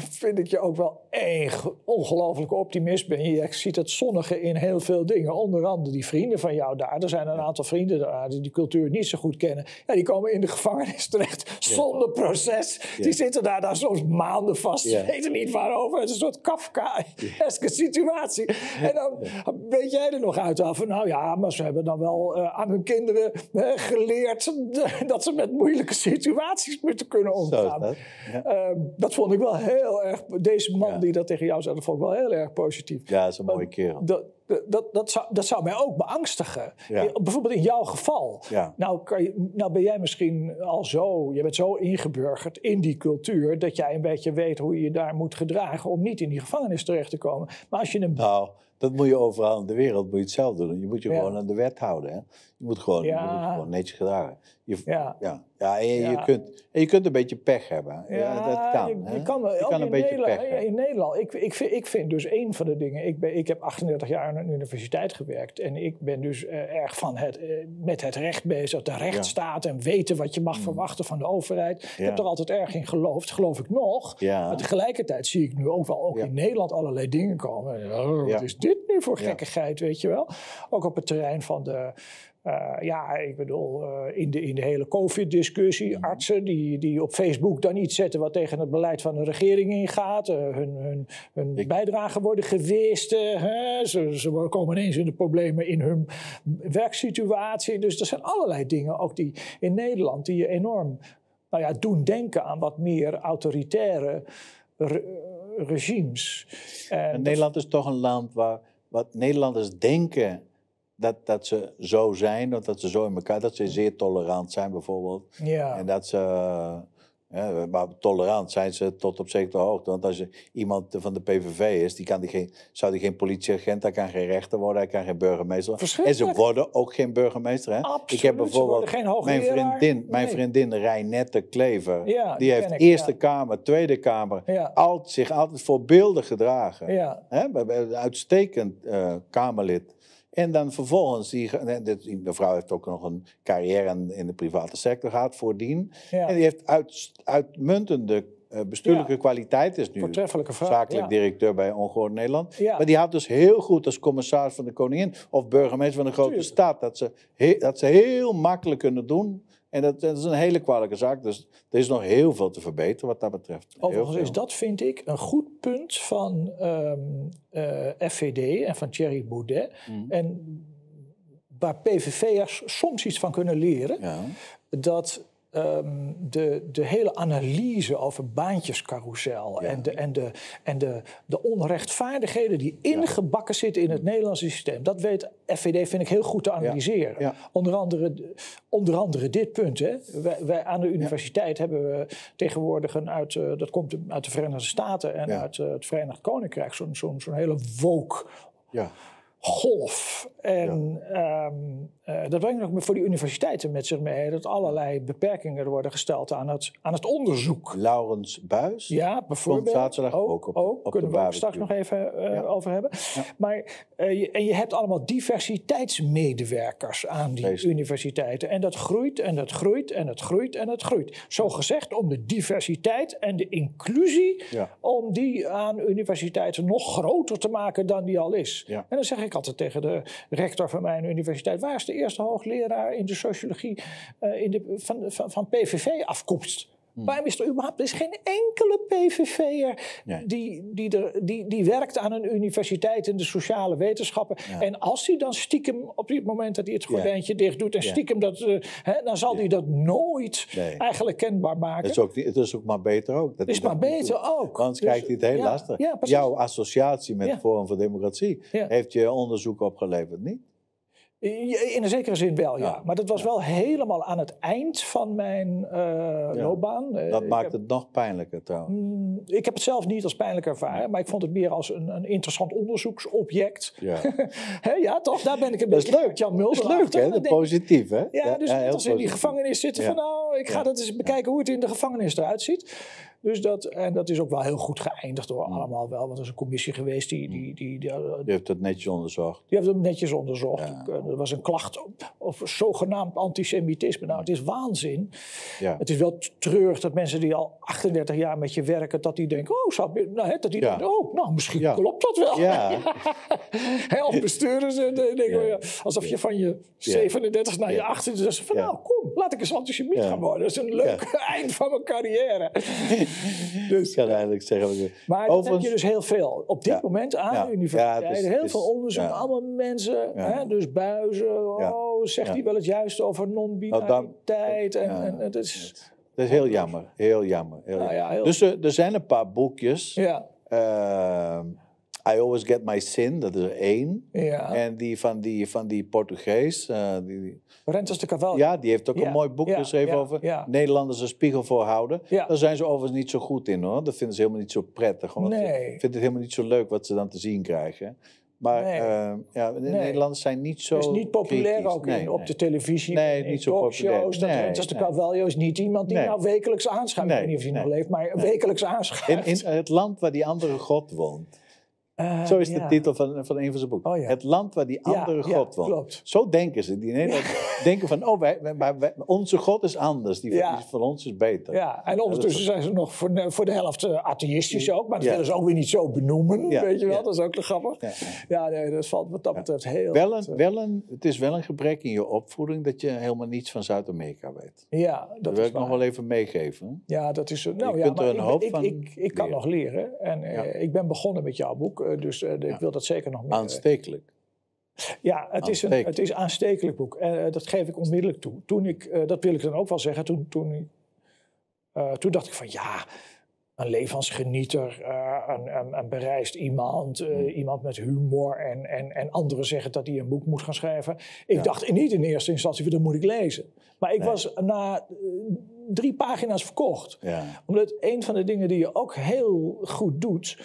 A: vind ik je ook wel een ongelofelijke optimist ben. Je ziet het zonnige in heel veel dingen. Onder andere die vrienden van jou daar. Er zijn een aantal vrienden daar die die cultuur niet zo goed kennen. Ja, die komen in de gevangenis terecht zonder proces. Die zitten daar, daar soms maanden vast. Ze weten niet waarover. Het is een soort Kafka-eske situatie. En dan weet jij er nog uit af. Nou ja, maar ze hebben dan wel uh, aan hun kinderen uh, geleerd dat ze met moeilijke situaties moeten kunnen omgaan. Dat. Uh, dat vond ik wel heel erg. Deze man die dat tegen jou zei, dat vond ik wel heel erg positief.
B: Ja, dat is een mooie kerel.
A: Dat, dat, dat, zou, dat zou mij ook beangstigen. Bijvoorbeeld in jouw geval. Nou, kan je, nou ben jij misschien al zo, je bent zo ingeburgerd in die cultuur, dat jij een beetje weet hoe je je daar moet gedragen om niet in die gevangenis terecht te komen. Maar als je een.
B: Nou, dat moet je overal in de wereld moet je hetzelfde doen. Je moet je gewoon aan de wet houden. Hè? Je moet gewoon, je moet gewoon netjes gedragen. Je, ja. Ja. ja, en je, kunt, en je kunt een beetje pech hebben. Ja, dat kan. Je, je kan,
A: je kan een beetje Nederland, pech In Nederland, ik, ik, vind, ik vind dus een van de dingen... Ik, ben, ik heb 38 jaar aan een universiteit gewerkt. En ik ben dus uh, erg van het, uh, met het recht bezig. De rechtsstaat en weten wat je mag mm. verwachten van de overheid. Ik heb er altijd erg in geloofd, geloof ik nog. Maar tegelijkertijd zie ik nu ook wel ook in Nederland allerlei dingen komen. Oh, wat is dit nu voor gekkigheid, weet je wel? Ook op het terrein van de uh, ja, ik bedoel, uh, in, de, in de hele COVID-discussie, mhm. artsen die, die op Facebook dan iets zetten wat tegen het beleid van de regering ingaat, uh, hun, hun, hun bijdragen worden gewist, hè? Ze, ze komen ineens in de problemen in hun werksituatie. Dus er zijn allerlei dingen, ook die in Nederland, die je enorm nou ja, doen denken aan wat meer autoritaire re regimes.
B: En, en Nederland is toch een land waar wat Nederlanders denken dat, dat ze zo zijn, dat ze zo in elkaar, dat ze zeer tolerant zijn bijvoorbeeld. Ja. En dat ze, ja, maar tolerant zijn ze tot op zekere hoogte. Want als je iemand van de PVV is, die kan die geen, zou die geen politieagent, hij kan geen rechter worden, hij kan geen burgemeester En ze worden ook geen burgemeester. Hè?
A: Absoluut, ik heb bijvoorbeeld
B: mijn vriendin, mijn vriendin Reinette Klever, ja, die, heeft ik, Eerste Kamer, Tweede Kamer, altijd, zich altijd voorbeeldig gedragen. Hè? Uitstekend uh, Kamerlid. En dan vervolgens, die, die mevrouw heeft ook nog een carrière in, de private sector gehad voordien. En die heeft uit, uitmuntende uh, bestuurlijke ja. kwaliteit. Is nu zakelijk directeur bij Ongehoord Nederland. Maar die had dus heel goed als commissaris van de koningin of burgemeester van een grote stad. Dat ze, dat ze heel makkelijk kunnen doen en dat, dat, is een hele kwalijke zaak. Dus er is nog heel veel te verbeteren wat dat betreft.
A: Overigens is dat, vind ik, een goed punt van um, ehm, uh, eh, FVD en van Thierry Baudet. Mm. En waar PVV'ers soms iets van kunnen leren. Ja. Dat um, de, de hele analyse over baantjescarousel en, de, en, de, en de, de onrechtvaardigheden die ingebakken zitten in het Nederlandse systeem, dat weet FVD, vind ik, heel goed te analyseren. Onder, andere, onder andere dit punt. Hè. Wij, wij aan de universiteit hebben we tegenwoordig een uit, uh, dat komt uit de Verenigde Staten en uit uh, het Verenigd Koninkrijk, zo'n zo'n zo'n hele woke. Ja golf. En ehm, eh, dat brengt ook voor die universiteiten met zich mee dat allerlei beperkingen er worden gesteld aan het, aan het onderzoek.
B: Laurens Buis.
A: Ja, bijvoorbeeld.
B: zaterdag ook, ook op, ook,
A: op kunnen we ook straks nog even uh, over hebben. Maar, uh, je, en je hebt allemaal diversiteitsmedewerkers aan die universiteiten. En dat groeit en dat groeit en dat groeit en dat groeit. Zo gezegd om de diversiteit en de inclusie, om die aan universiteiten nog groter te maken dan die al is. En dan zeg ik altijd tegen de rector van mijn universiteit: waar is de eerste hoogleraar in de sociologie uh, in de, van, van, van PVV-afkomst? Hmm. Waarom is er überhaupt? Er is geen enkele PVV'er die, die, die, die werkt aan een universiteit in de sociale wetenschappen. En als hij dan stiekem, op het moment dat hij het gordijntje ja. dicht doet, en stiekem dat, uh, hè, dan zal hij dat nooit eigenlijk kenbaar maken.
B: Het is ook, het is ook maar beter ook.
A: Het is maar beter ook.
B: Anders dus, krijgt hij het heel lastig. Jouw associatie met Forum voor Democratie heeft je onderzoek opgeleverd, niet?
A: In een zekere zin wel, ja. Maar dat was wel helemaal aan het eind van mijn uh, loopbaan.
B: Eh, dat maakt het nog pijnlijker trouwens. Mm,
A: ik heb het zelf niet als pijnlijk ervaren, maar ik vond het meer als een, een interessant onderzoeksobject. Ja. ja, toch? Daar ben ik een beetje
B: leuk. Jan Mulder. Dat is leuk, hè? Dat positief, hè?
A: Ja, dus als in die gevangenis zitten van nou, ik ga dat eens bekijken hoe het in de gevangenis eruit ziet. Dus dat, en dat is ook wel heel goed geëindigd door allemaal wel. Want er is een commissie geweest die... Die, die, die,
B: heeft het netjes onderzocht.
A: Die heeft het netjes onderzocht. Er was een klacht over zogenaamd antisemitisme. Nou, het is waanzin. Ja. Het is wel treurig dat mensen die al 38 jaar met je werken... dat die denken, oh, zou, nou, dat die denken, oh, nou, misschien klopt dat wel. Ja. of besturen ze, denken, alsof je van je 37 naar je 38... van, nou, kom, laat ik eens antisemiet gaan worden. Dat is een leuk eind van mijn carrière.
B: dus, ik kan eigenlijk zeggen...
A: Maar Overigens, dat heb je dus heel veel. Op dit moment aan de universiteit. heel veel onderzoek. Allemaal mensen. Hè, dus buizen. Oh, zegt hij wel het juiste over non-binariteit. Nou, en, en, het is...
B: Dat is heel jammer. Heel jammer. Heel nou jammer. Dus er, er, zijn een paar boekjes. Ja. Uh, I Always Get My Sin, dat is er één. Ja. En die van die, van die Portugees. Uh, die,
A: de Cavallo.
B: Ja, die heeft ook een mooi boek geschreven over Nederlanders een spiegel voorhouden. Daar zijn ze overigens niet zo goed in hoor. Dat vinden ze helemaal niet zo prettig. Want nee. Vind het helemaal niet zo leuk wat ze dan te zien krijgen. Maar nee. uh, ja, de Nederlanders zijn niet zo.
A: Het is niet populair ook in, op de televisie. Nee, niet zo populair. Dat de Cavallo is niet iemand die nou wekelijks aanschuift. ik weet niet of hij nog leeft, maar wekelijks aanschuift.
B: In, in het land waar die andere God woont. Uh, Zo is de titel van, van een van zijn boeken. Oh, ja. Het land waar die andere God woont. Klopt. Zo denken ze. Die denken van, oh, wij, wij, onze God is anders. Die, van ons is beter.
A: Ja, en ondertussen zijn ze nog voor, voor de helft uh, atheïstisch ook. Maar dat willen ze ook weer niet zo benoemen. Weet je wel, dat is ook grappig. Ja, nee, dat valt wat dat betreft heel...
B: Wel een, wel een, het is wel een gebrek in je opvoeding dat je helemaal niets van Zuid-Amerika weet.
A: Ja, dat,
B: dat wil ik nog wel even meegeven.
A: Ja, dat is... Nou, je ja, kunt er een hoop ik, van ik, ik, kan nog leren. En ik ben begonnen met jouw boek. Eh, dus uh, ik wil dat zeker nog meer.
B: Aanstekelijk.
A: Ja, het is, een, het is aanstekelijk boek. En dat geef ik onmiddellijk toe. Toen ik, dat wil ik dan ook wel zeggen, toen, toen, toen dacht ik van ja, een levensgenieter, een, een, een, bereisd iemand, hmm. iemand met humor en, en, en anderen zeggen dat hij een boek moet gaan schrijven. Ik dacht niet in eerste instantie, dat moet ik lezen. Maar ik was na drie pagina's verkocht. Ja. Omdat een van de dingen die je ook heel goed doet,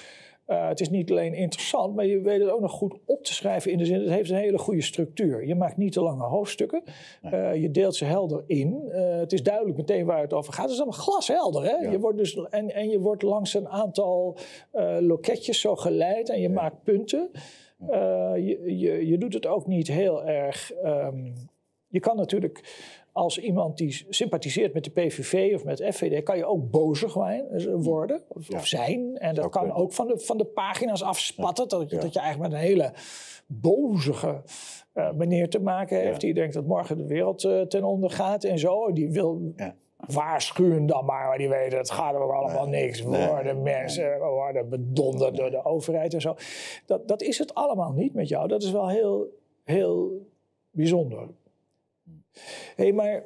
A: uh, het is niet alleen interessant, maar je weet het ook nog goed op te schrijven in de zin, het heeft een hele goede structuur. Je maakt niet te lange hoofdstukken, uh, je deelt ze helder in. Uh, het is duidelijk meteen waar het over gaat. Het is allemaal glashelder. Hè? Je wordt dus, en, en je wordt langs een aantal loketjes zo geleid en je maakt punten. Je, je, je, doet het ook niet heel erg. Um, je kan natuurlijk als iemand die sympathiseert met de PVV of met FVD, kan je ook bozig worden of, zijn. En dat kan ook van de, van de pagina's afspatten. Dat, dat je eigenlijk met een hele bozige uh, meneer te maken heeft. Die denkt dat morgen de wereld uh, ten onder gaat en zo. Die wil waarschuwen dan maar. Maar die weten, het gaat ook allemaal niks worden. Mensen worden bedonderd door de overheid en zo. Dat, dat is het allemaal niet met jou. Dat is wel heel, heel bijzonder hey, maar...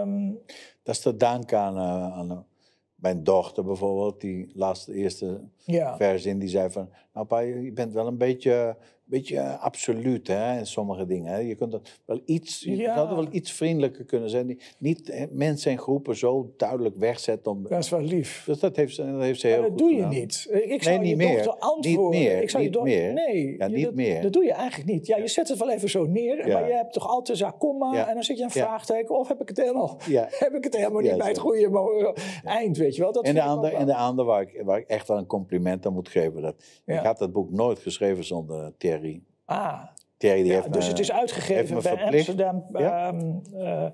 A: Um...
B: Dat is te danken aan, uh, aan mijn dochter bijvoorbeeld, die laatste eerste ja. vers in, die zei van, nou pa, je bent wel een beetje beetje absoluut hè, in sommige dingen. Hè. Je kunt dat wel iets, je ja. wel iets vriendelijker kunnen zijn. Niet mensen en groepen zo duidelijk wegzetten. Om,
A: dat is wel lief.
B: Dus dat heeft, dat heeft ze heel
A: maar dat doe je niet. Ik zou
B: nee,
A: niet
B: je meer.
A: antwoorden.
B: Niet meer. Ik zou
A: niet
B: je meer.
A: Nee,
B: ja, niet
A: dat,
B: meer.
A: Dat doe je eigenlijk niet. Ja, je zet het wel even zo neer, maar je hebt toch altijd een komma en dan zit je een vraagteken. Of heb ik het helemaal, heb ik het helemaal niet bij het goede eind, weet je wel. Dat
B: en, de ander, en de ander waar ik, waar ik echt wel een compliment aan moet geven. Dat, Ik had dat boek nooit geschreven zonder Thierry.
A: Ah. Thierry die heeft dus het is uitgegeven bij Amsterdam ja? um, uh,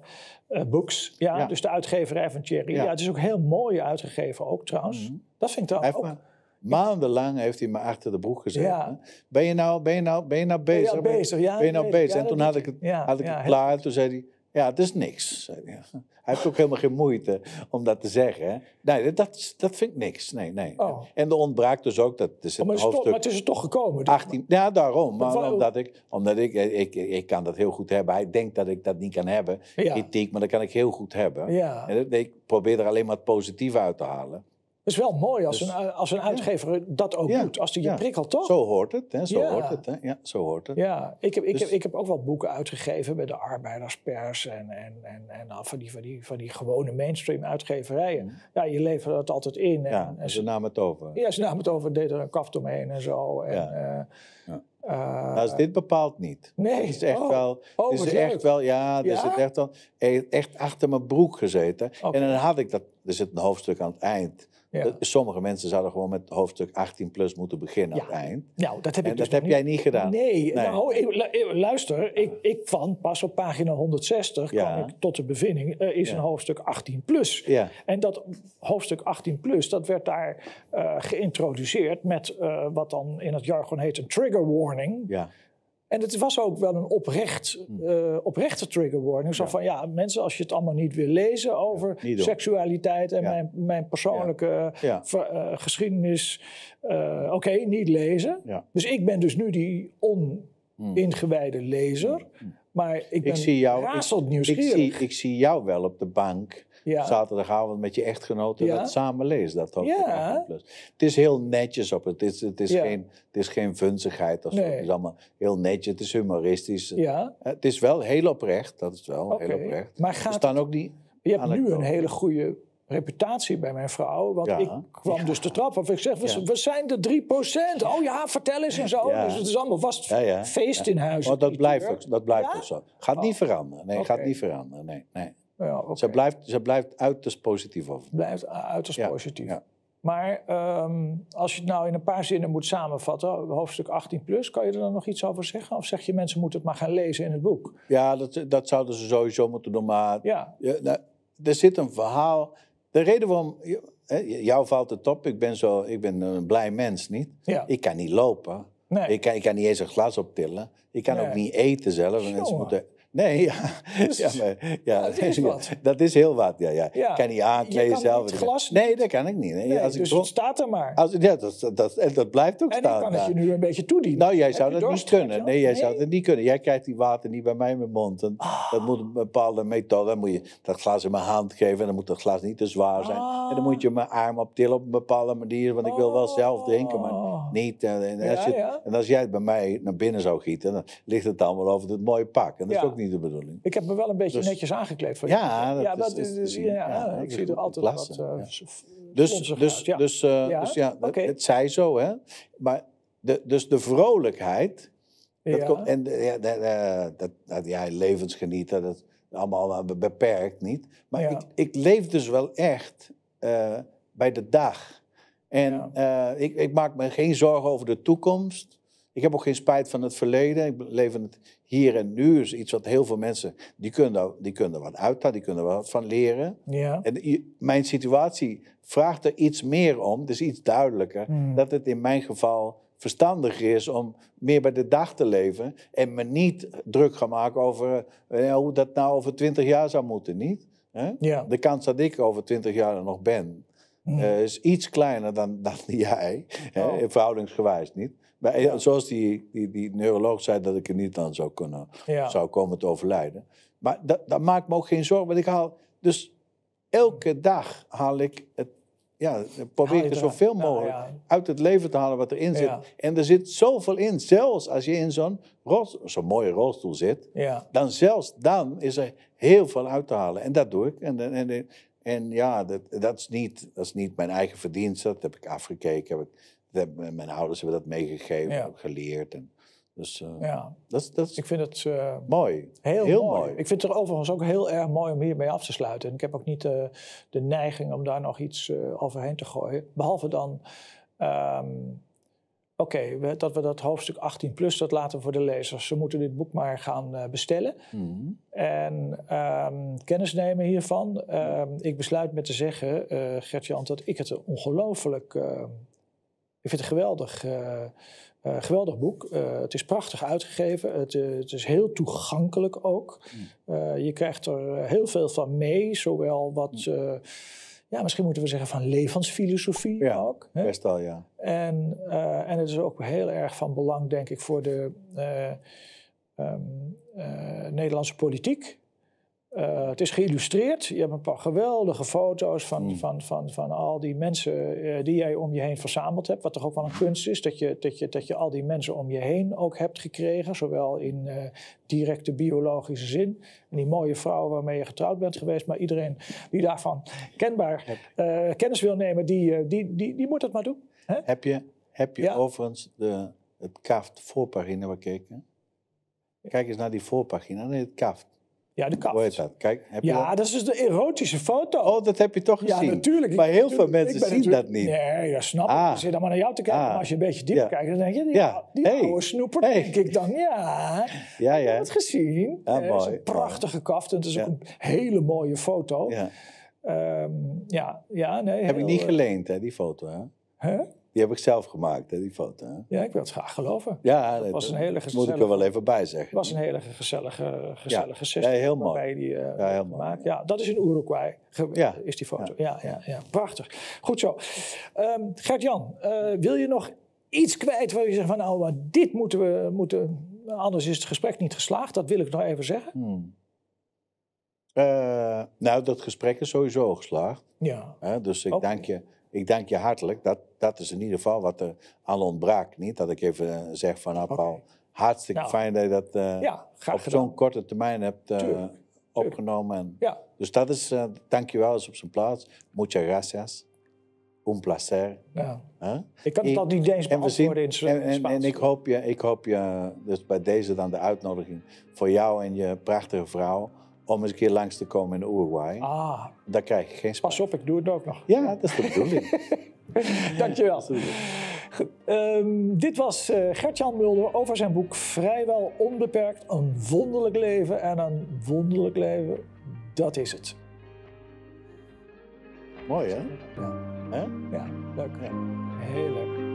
A: uh, Books. Ja, ja, dus de uitgeverij van Thierry. Ja. het is ook heel mooi uitgegeven ook trouwens. Mm Dat vind ik trouwens ook...
B: Maandenlang heeft hij me achter de broek gezet. Ja. Ben, je nou, ben, je nou, ben je nou bezig? Ben je,
A: bezig? Ja,
B: ben je nou bezig? en toen had ik het, had ik het klaar. Toen zei hij, ja, het is niks. Hij. Heeft ook helemaal geen moeite om dat te zeggen. Nee, dat, dat vind ik niks. Nee, nee. Oh. En er ontbraakt dus ook dat.
A: Is oh, maar, het maar, het is er toch gekomen?
B: 18, ja, daarom. Maar omdat, ik, omdat ik, ik, ik, kan dat heel goed hebben. Hij denkt dat ik dat niet kan hebben. Kritiek, maar dat kan ik heel goed hebben. Ja. En ik probeer er alleen maar het positieve uit te halen.
A: Het is wel mooi als, dus, een, als een uitgever dat ook doet. Als die je prikkelt, toch?
B: Zo hoort het. Hè? Zo hoort het. Hè? Ja, zo hoort het.
A: Ja, ik heb, ik, dus heb, ik heb ook wel boeken uitgegeven bij de arbeiderspers en, en, en, en nou, van, die, van, die, van die gewone mainstream uitgeverijen. Mm. Ja, je levert dat altijd in. En,
B: ja, en ze namen het over.
A: Ja, ze namen het over, deden er een kaft omheen en zo. En, ja.
B: Uh, uh, nou, is dit bepaald niet.
A: Nee.
B: Het is echt oh. wel. Oh, is echt wel, ja, er zit echt, wel, echt achter mijn broek gezeten. En dan had ik dat. Er zit een hoofdstuk aan het eind Sommige mensen zouden gewoon met hoofdstuk 18 plus moeten beginnen ja. aan het eind.
A: Nou, dat heb, ik
B: en
A: dus
B: dat heb jij niet gedaan.
A: Nee, Nou, luister, ik, ik van pas op pagina 160 kwam ik tot de bevinding, er is een hoofdstuk 18 plus.
B: Ja.
A: En dat hoofdstuk 18 plus, dat werd daar uh, geïntroduceerd met uh, wat dan in het jargon heet een trigger warning.
B: Ja.
A: En het was ook wel een oprecht, uh, oprechte trigger warning. Zo van, ja, mensen, als je het allemaal niet wil lezen over seksualiteit en mijn, mijn persoonlijke uh, geschiedenis, uh, oké, niet lezen. Dus ik ben dus nu die oningewijde lezer. Maar ik ben ik zie jou, razend nieuwsgierig.
B: Ik zie, ik zie jou wel op de bank ja. zaterdagavond met je echtgenoten dat samen lezen. Dat ja. plus. Het is heel netjes op het. is, het is, geen, het is geen vunzigheid of zo. Het is allemaal heel netjes. Het is humoristisch.
A: Ja.
B: Het is wel heel oprecht. Dat is wel heel oprecht.
A: Maar gaat
B: staan ook die.
A: Je hebt nu een hele goede reputatie bij mijn vrouw. Want ik kwam dus de trap af. Ik zeg, we, we zijn de 3%. Oh ja, vertel eens en zo. Dus het is allemaal vast feest in huis.
B: Maar dat blijft ook, dat blijft ook zo. Gaat niet oh. veranderen. Nee, gaat niet veranderen. Nee, nee. Ja, okay. ze, blijft, ze blijft uiterst positief over.
A: Blijft uiterst positief. Ja. Maar um, als je het nou in een paar zinnen moet samenvatten, hoofdstuk 18 plus, kan je er dan nog iets over zeggen? Of zeg je mensen moeten het maar gaan lezen in het boek?
B: Ja, dat, dat zouden ze sowieso moeten doen. Maar ja. nou, er zit een verhaal. De reden waarom. Jou valt het op, ik ben, zo, ik ben een blij mens, niet? Ja. Ik kan niet lopen. Nee. Ik, kan, ik kan niet eens een glas optillen. Ik kan ook niet eten zelf. Mensen moeten Nee, ja. Dus, ja, maar, ja, dat, is dat is heel wat. Ja, ja. ja. Kan niet aankleden zelf.
A: glas
B: nee, dat kan ik niet. Nee,
A: als dus ik het staat er maar.
B: Als, ja, dat, dat, en dat blijft ook
A: en
B: staan.
A: En kan het je nu een beetje toedienen.
B: Nou, jij zou dat niet kunnen. Nee, jij zou dat niet kunnen. Jij krijgt die water niet bij mij in mijn mond. En ah. Dat moet een bepaalde methode. Dan moet je dat glas in mijn hand geven. En dan moet dat glas niet te zwaar zijn. En dan moet je mijn arm optillen op een bepaalde manier. Want ik wil wel zelf drinken, maar ah. niet. En als, je, en als jij het bij mij naar binnen zou gieten, dan ligt het allemaal over het mooie pak. En dat is ook niet de bedoeling.
A: Ik heb me wel een beetje dus, netjes aangekleed voor
B: ja,
A: je.
B: Ja, dat is, is, ja,
A: ja, ik zie er altijd klasse, wat uh,
B: Dus, dus, ja. Dus, uh, dus ja, okay. het, het zij zo, hè. Maar de, dus de vrolijkheid... Dat komt, en ja, dat, dat, ja, levensgenieten, dat allemaal beperkt niet. Maar ik, ik leef dus wel echt uh, bij de dag. En uh, ik, ik maak me geen zorgen over de toekomst. Ik heb ook geen spijt van het verleden. Ik leef in het hier en nu. is iets wat heel veel mensen, die kunnen, die kunnen wat uithalen, die kunnen er wat van leren.
A: Ja.
B: En mijn situatie vraagt er iets meer om, dus iets duidelijker, hmm. dat het in mijn geval verstandiger is om meer bij de dag te leven en me niet druk gaan maken over eh, hoe dat nou over twintig jaar zou moeten, niet?
A: Ja.
B: De kans dat ik over twintig jaar er nog ben, hmm. uh, is iets kleiner dan, dan jij, oh. verhoudingsgewijs niet. Maar zoals die, die, die neuroloog zei dat ik er niet aan zou, kunnen, zou komen te overlijden. Maar dat, dat maakt me ook geen zorgen. Want ik haal dus elke dag haal ik het. Ja, probeer ik er zoveel mogelijk uit het leven te halen wat erin zit. En er zit zoveel in. Zelfs als je in zo'n zo'n mooie rolstoel zit, dan zelfs dan is er heel veel uit te halen. En dat doe ik. En, en, en, ja, dat, dat, is niet, dat is niet mijn eigen verdienste. Dat heb ik afgekeken. Heb ik, mijn ouders hebben dat meegegeven, geleerd. En, dus uh, ja. dat, dat is
A: ik vind het uh,
B: mooi.
A: Heel, heel mooi. Ik vind het er overigens ook heel erg mooi om hiermee af te sluiten. En ik heb ook niet uh, de neiging om daar nog iets overheen te gooien. Behalve dan, um, oké, okay, dat we dat hoofdstuk 18 plus, dat laten voor de lezers. Ze moeten dit boek maar gaan bestellen. Mm. En um, kennis nemen hiervan. Um, ik besluit met te zeggen, Gert-Jan, dat ik het ongelooflijk ik vind het een geweldig, uh, uh, geweldig boek. Uh, het is prachtig uitgegeven. Het, het is heel toegankelijk ook. Mm. je krijgt er heel veel van mee. Zowel wat, mm. ja, misschien moeten we zeggen van levensfilosofie
B: ja,
A: ook.
B: Hè? best wel, ja.
A: En, en het is ook heel erg van belang, denk ik, voor de um, Nederlandse politiek. Uh, het is geïllustreerd. Je hebt een paar geweldige foto's van, mm. van, van, van al die mensen uh, die jij om je heen verzameld hebt. Wat toch ook wel een kunst is, dat je, dat je, dat je al die mensen om je heen ook hebt gekregen. Zowel in uh, directe biologische zin. En die mooie vrouw waarmee je getrouwd bent geweest. Maar iedereen die daarvan kenbaar kennis wil nemen, die, die, die, die moet het maar doen. Hè?
B: Heb je, heb je ja? overigens de, het kaft voorpagina bekeken? Kijk eens naar die voorpagina. Nee, het kaft.
A: Ja, de kaft.
B: Hoe heet dat? Kijk, heb je
A: ja,
B: dat?
A: dat is dus de erotische foto.
B: Oh, dat heb je toch
A: ja,
B: gezien?
A: natuurlijk.
B: Maar heel veel mensen zien dat niet.
A: Nee, dat snap ik.
B: Ah.
A: Ik zit dan maar naar jou te kijken.
B: Ah.
A: Maar als je een beetje dieper
B: Ja.
A: kijkt, dan denk je... Die,
B: Ja.
A: die
B: Hey.
A: oude snoeper,
B: Hey.
A: denk ik dan. Ja,
B: Ja,
A: heb je
B: ja.
A: dat gezien?
B: Ja,
A: Eh, het is een prachtige kaft. En het is
B: Ja.
A: ook een hele mooie foto.
B: ja.
A: Ehm, ja, ja, nee.
B: Heb ik niet
A: eh,
B: geleend, hè, die foto. Hè?
A: hè?
B: Die heb ik zelf gemaakt, hè, die foto. Hè?
A: Ja, ik wil het graag geloven.
B: Ja,
A: Dat was een hele
B: moet ik
A: gezellige-
B: er wel even bij zeggen.
A: Het was een hele gezellige, gezellige sessie.
B: Ja, heel mooi.
A: die, eh,
B: Ja, heel mooi.
A: gemaakt. Ja, dat is in Uruguay.
B: Ja.
A: Is die foto. Ja, ja, ja. Prachtig. Goed zo. Ehm, Gert-Jan, eh, wil je nog iets kwijt waar je zegt van nou, maar dit moeten we, moeten, anders is het gesprek niet geslaagd. Dat wil ik nog even zeggen.
B: Hmm. Eh, nou, dat gesprek is sowieso geslaagd.
A: Ja.
B: Dus ik,
A: Oké.
B: dank je, ik dank je hartelijk. Dat, dat is in ieder geval wat er aan ontbrak. Niet dat ik even eh, zeg van, nou. Paul, hartstikke
A: Nou,
B: fijn dat je dat eh,
A: Ja,
B: op zo'n korte termijn hebt eh,
A: Tuurlijk,
B: opgenomen. En,
A: Ja,
B: Dus dat is, eh dank je wel, is op zijn plaats. Muchas gracias. Un placer.
A: ja. Ik kan het al niet eens beantwoorden in het
B: en, en,
A: Spaans.
B: en ik hoop je, ik hoop je, dus bij deze dan de uitnodiging voor jou en je prachtige vrouw om eens een keer langs te komen in Uruguay.
A: Ah,
B: Daar krijg je geen spijt.
A: pas op, ik doe het ook nog.
B: Ja, dat is de bedoeling.
A: Dankjewel. Goed, ehm, dit was eh Gert-Jan Mulder over zijn boek Vrijwel Onbeperkt. Een wonderlijk leven. En een wonderlijk leven, dat is het.
B: Mooi hè?
A: Ja,
B: Hè?
A: ja leuk.
B: Ja.
A: Heel leuk.